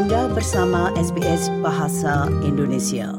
Anda bersama SBS Bahasa Indonesia.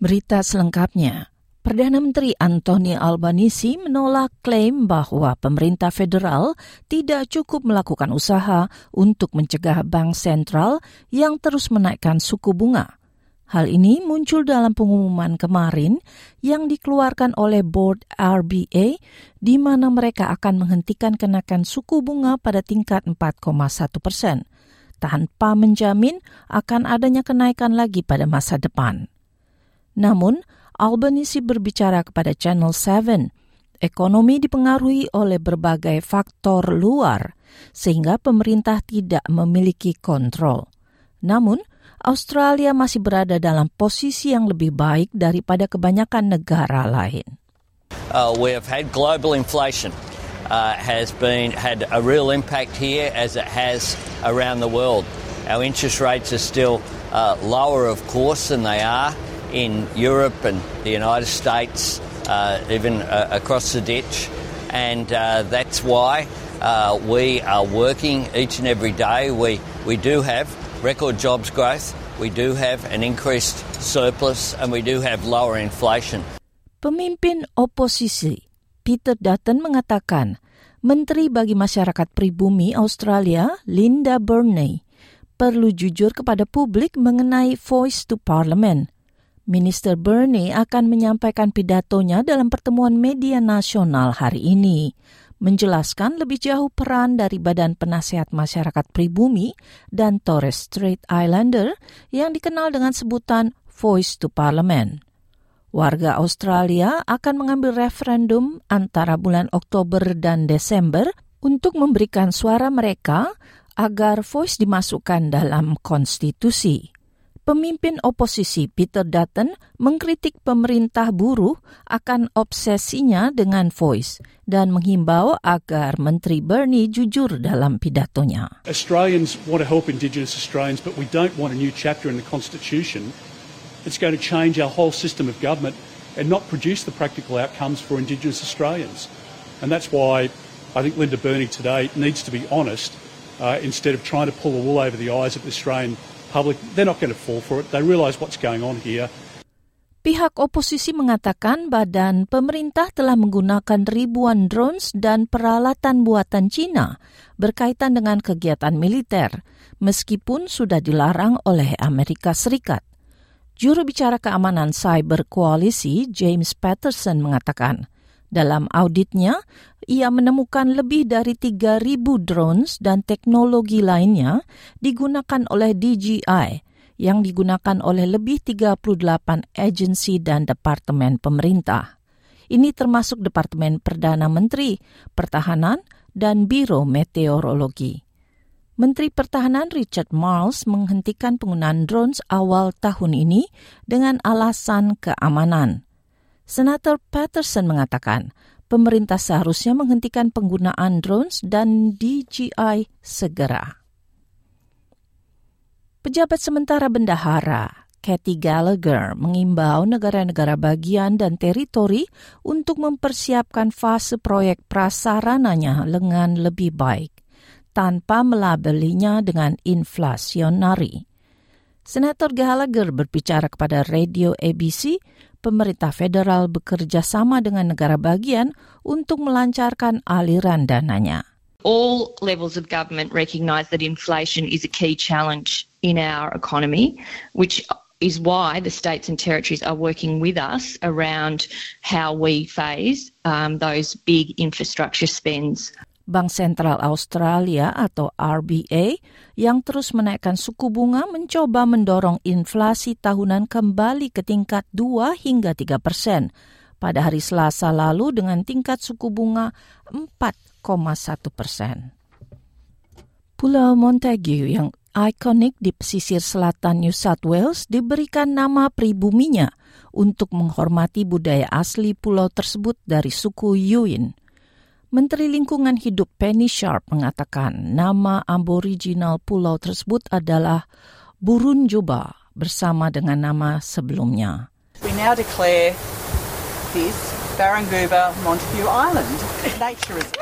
Berita selengkapnya. Perdana Menteri Anthony Albanese menolak klaim bahwa pemerintah federal tidak cukup melakukan usaha untuk mencegah bank sentral yang terus menaikkan suku bunga. Hal ini muncul dalam pengumuman kemarin yang dikeluarkan oleh Board RBA di mana mereka akan menghentikan kenaikan suku bunga pada tingkat 4,1 persen tanpa menjamin akan adanya kenaikan lagi pada masa depan. Namun, Albanese berbicara kepada Channel 7. Ekonomi dipengaruhi oleh berbagai faktor luar, sehingga pemerintah tidak memiliki kontrol. Namun, Australia masih berada dalam posisi yang lebih baik daripada kebanyakan negara lain. Uh, we have had global inflation. Uh, has been had a real impact here as it has around the world. Our interest rates are still uh, lower, of course, than they are in Europe and the United States, uh, even uh, across the ditch. And uh, that's why uh, we are working each and every day. We, we do have record jobs growth, we do have an increased surplus, and we do have lower inflation. Pemimpin oposisi Peter Dutton mengatakan, Menteri bagi Masyarakat Pribumi Australia, Linda Burney, perlu jujur kepada publik mengenai Voice to Parliament – Minister Burney akan menyampaikan pidatonya dalam pertemuan media nasional hari ini, menjelaskan lebih jauh peran dari Badan Penasehat Masyarakat Pribumi dan Torres Strait Islander yang dikenal dengan sebutan Voice to Parliament. Warga Australia akan mengambil referendum antara bulan Oktober dan Desember untuk memberikan suara mereka agar Voice dimasukkan dalam konstitusi. Pemimpin oposisi Peter Dutton mengkritik pemerintah buruh akan obsesinya dengan voice dan menghimbau agar Menteri Bernie jujur dalam pidatonya. Australians want to help Indigenous Australians, but we don't want a new chapter in the Constitution. It's going to change our whole system of government and not produce the practical outcomes for Indigenous Australians. And that's why I think Linda Burney today needs to be honest uh, instead of trying to pull the wool over the eyes of the Australian Pihak oposisi mengatakan badan pemerintah telah menggunakan ribuan drones dan peralatan buatan Cina berkaitan dengan kegiatan militer, meskipun sudah dilarang oleh Amerika Serikat. Juru bicara keamanan cyber koalisi James Patterson mengatakan, dalam auditnya, ia menemukan lebih dari 3.000 drones dan teknologi lainnya digunakan oleh DJI yang digunakan oleh lebih 38 agensi dan departemen pemerintah. Ini termasuk Departemen Perdana Menteri, Pertahanan, dan Biro Meteorologi. Menteri Pertahanan Richard Marles menghentikan penggunaan drones awal tahun ini dengan alasan keamanan. Senator Patterson mengatakan pemerintah seharusnya menghentikan penggunaan drones dan DJI segera. Pejabat sementara bendahara Kathy Gallagher mengimbau negara-negara bagian dan teritori untuk mempersiapkan fase proyek prasarananya dengan lebih baik tanpa melabelinya dengan inflasionari. Senator Gallagher berbicara kepada radio ABC pemerintah federal bekerja sama dengan negara bagian untuk melancarkan aliran dananya. All levels of government recognise that inflation is a key challenge in our economy, which is why the states and territories are working with us around how we phase um, those big infrastructure spends. Bank Sentral Australia atau RBA yang terus menaikkan suku bunga mencoba mendorong inflasi tahunan kembali ke tingkat 2 hingga 3 persen pada hari Selasa lalu dengan tingkat suku bunga 4,1 persen. Pulau Montague yang ikonik di pesisir selatan New South Wales diberikan nama pribuminya untuk menghormati budaya asli pulau tersebut dari suku Yuin. Menteri Lingkungan Hidup Penny Sharp mengatakan nama aboriginal pulau tersebut adalah Burun Juba bersama dengan nama sebelumnya. We now declare this Baranguba Montague Island. Nature is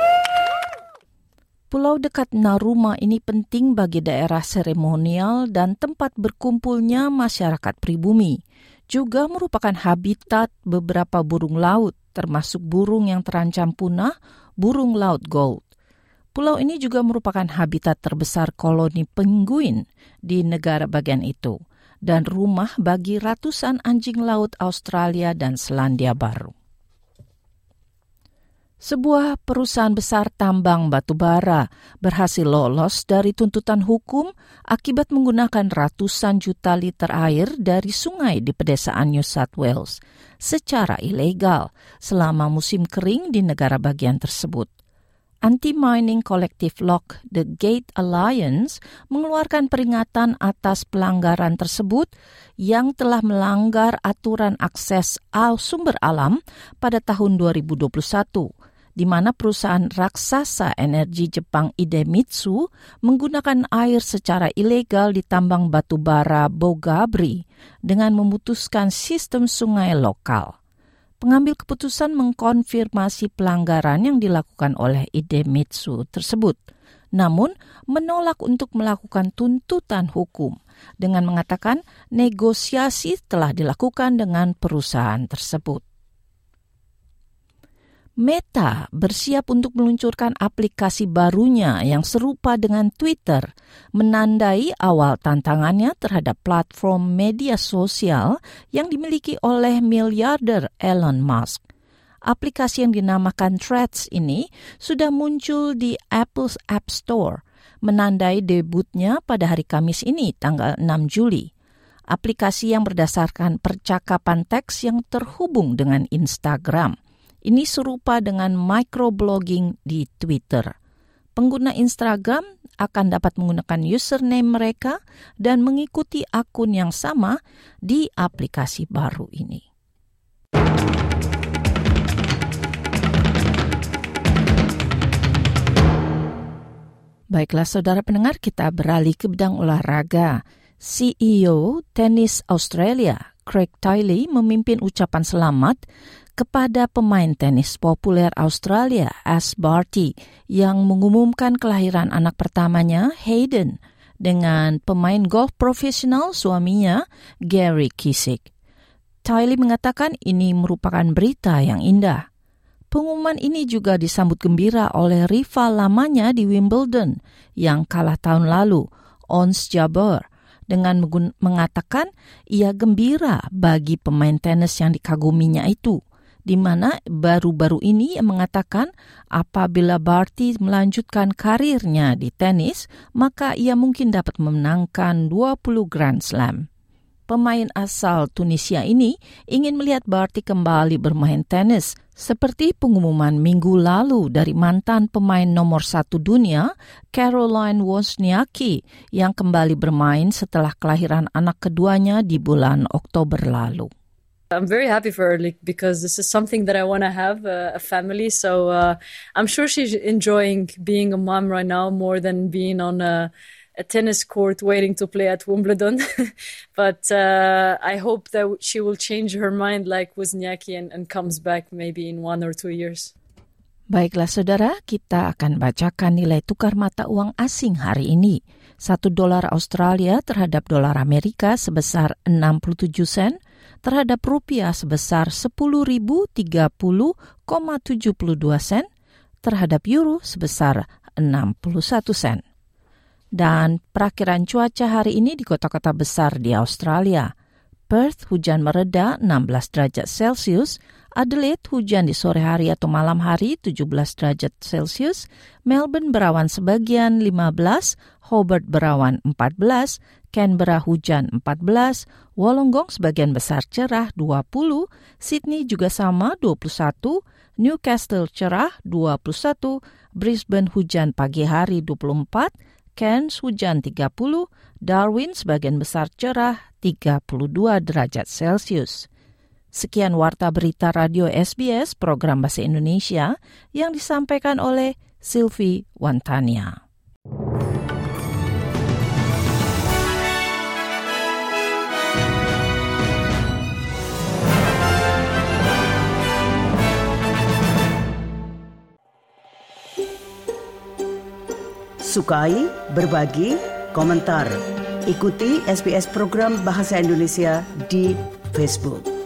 Pulau dekat Naruma ini penting bagi daerah seremonial dan tempat berkumpulnya masyarakat pribumi. Juga merupakan habitat beberapa burung laut, termasuk burung yang terancam punah, burung laut gold. Pulau ini juga merupakan habitat terbesar koloni penguin di negara bagian itu dan rumah bagi ratusan anjing laut Australia dan Selandia Baru. Sebuah perusahaan besar tambang batu bara berhasil lolos dari tuntutan hukum akibat menggunakan ratusan juta liter air dari sungai di pedesaan New South Wales secara ilegal selama musim kering di negara bagian tersebut. Anti-Mining Collective Lock The Gate Alliance mengeluarkan peringatan atas pelanggaran tersebut yang telah melanggar aturan akses sumber alam pada tahun 2021 di mana perusahaan raksasa energi Jepang Idemitsu menggunakan air secara ilegal di tambang batu bara Bogabri dengan memutuskan sistem sungai lokal. Pengambil keputusan mengkonfirmasi pelanggaran yang dilakukan oleh Idemitsu tersebut, namun menolak untuk melakukan tuntutan hukum dengan mengatakan negosiasi telah dilakukan dengan perusahaan tersebut. Meta bersiap untuk meluncurkan aplikasi barunya yang serupa dengan Twitter, menandai awal tantangannya terhadap platform media sosial yang dimiliki oleh miliarder Elon Musk. Aplikasi yang dinamakan Threads ini sudah muncul di Apple's App Store, menandai debutnya pada hari Kamis ini, tanggal 6 Juli aplikasi yang berdasarkan percakapan teks yang terhubung dengan Instagram. Ini serupa dengan microblogging di Twitter. Pengguna Instagram akan dapat menggunakan username mereka dan mengikuti akun yang sama di aplikasi baru ini. Baiklah saudara pendengar, kita beralih ke bidang olahraga. CEO Tennis Australia, Craig Tiley memimpin ucapan selamat kepada pemain tenis populer Australia, Ash Barty, yang mengumumkan kelahiran anak pertamanya, Hayden, dengan pemain golf profesional suaminya, Gary Kisik. Tylee mengatakan ini merupakan berita yang indah. Pengumuman ini juga disambut gembira oleh rival lamanya di Wimbledon yang kalah tahun lalu, Ons Jabeur, dengan mengatakan ia gembira bagi pemain tenis yang dikaguminya itu di mana baru-baru ini mengatakan apabila Barty melanjutkan karirnya di tenis, maka ia mungkin dapat memenangkan 20 Grand Slam. Pemain asal Tunisia ini ingin melihat Barty kembali bermain tenis, seperti pengumuman minggu lalu dari mantan pemain nomor satu dunia, Caroline Wozniacki, yang kembali bermain setelah kelahiran anak keduanya di bulan Oktober lalu. I'm very happy for her like, because this is something that I want to have uh, a family. So uh, I'm sure she's enjoying being a mom right now more than being on a, a tennis court waiting to play at Wimbledon. but uh, I hope that she will change her mind like Wozniacki and, and comes back maybe in one or two years. Baiklah saudara, kita akan bacakan nilai tukar mata uang asing hari ini. Satu dolar Australia terhadap dolar Amerika sebesar 67 sen, terhadap rupiah sebesar 10.030,72 sen, terhadap euro sebesar 61 sen. Dan perakiran cuaca hari ini di kota-kota besar di Australia. Perth hujan mereda 16 derajat Celcius, Adelaide hujan di sore hari atau malam hari 17 derajat Celcius, Melbourne berawan sebagian 15, Hobart berawan 14, Canberra hujan 14, Wollongong sebagian besar cerah 20, Sydney juga sama 21, Newcastle cerah 21, Brisbane hujan pagi hari 24, Cairns hujan 30, Darwin sebagian besar cerah 32 derajat Celcius. Sekian warta berita radio SBS program Bahasa Indonesia yang disampaikan oleh Silvi Wantania. Sukai, berbagi, komentar. Ikuti SBS program Bahasa Indonesia di Facebook.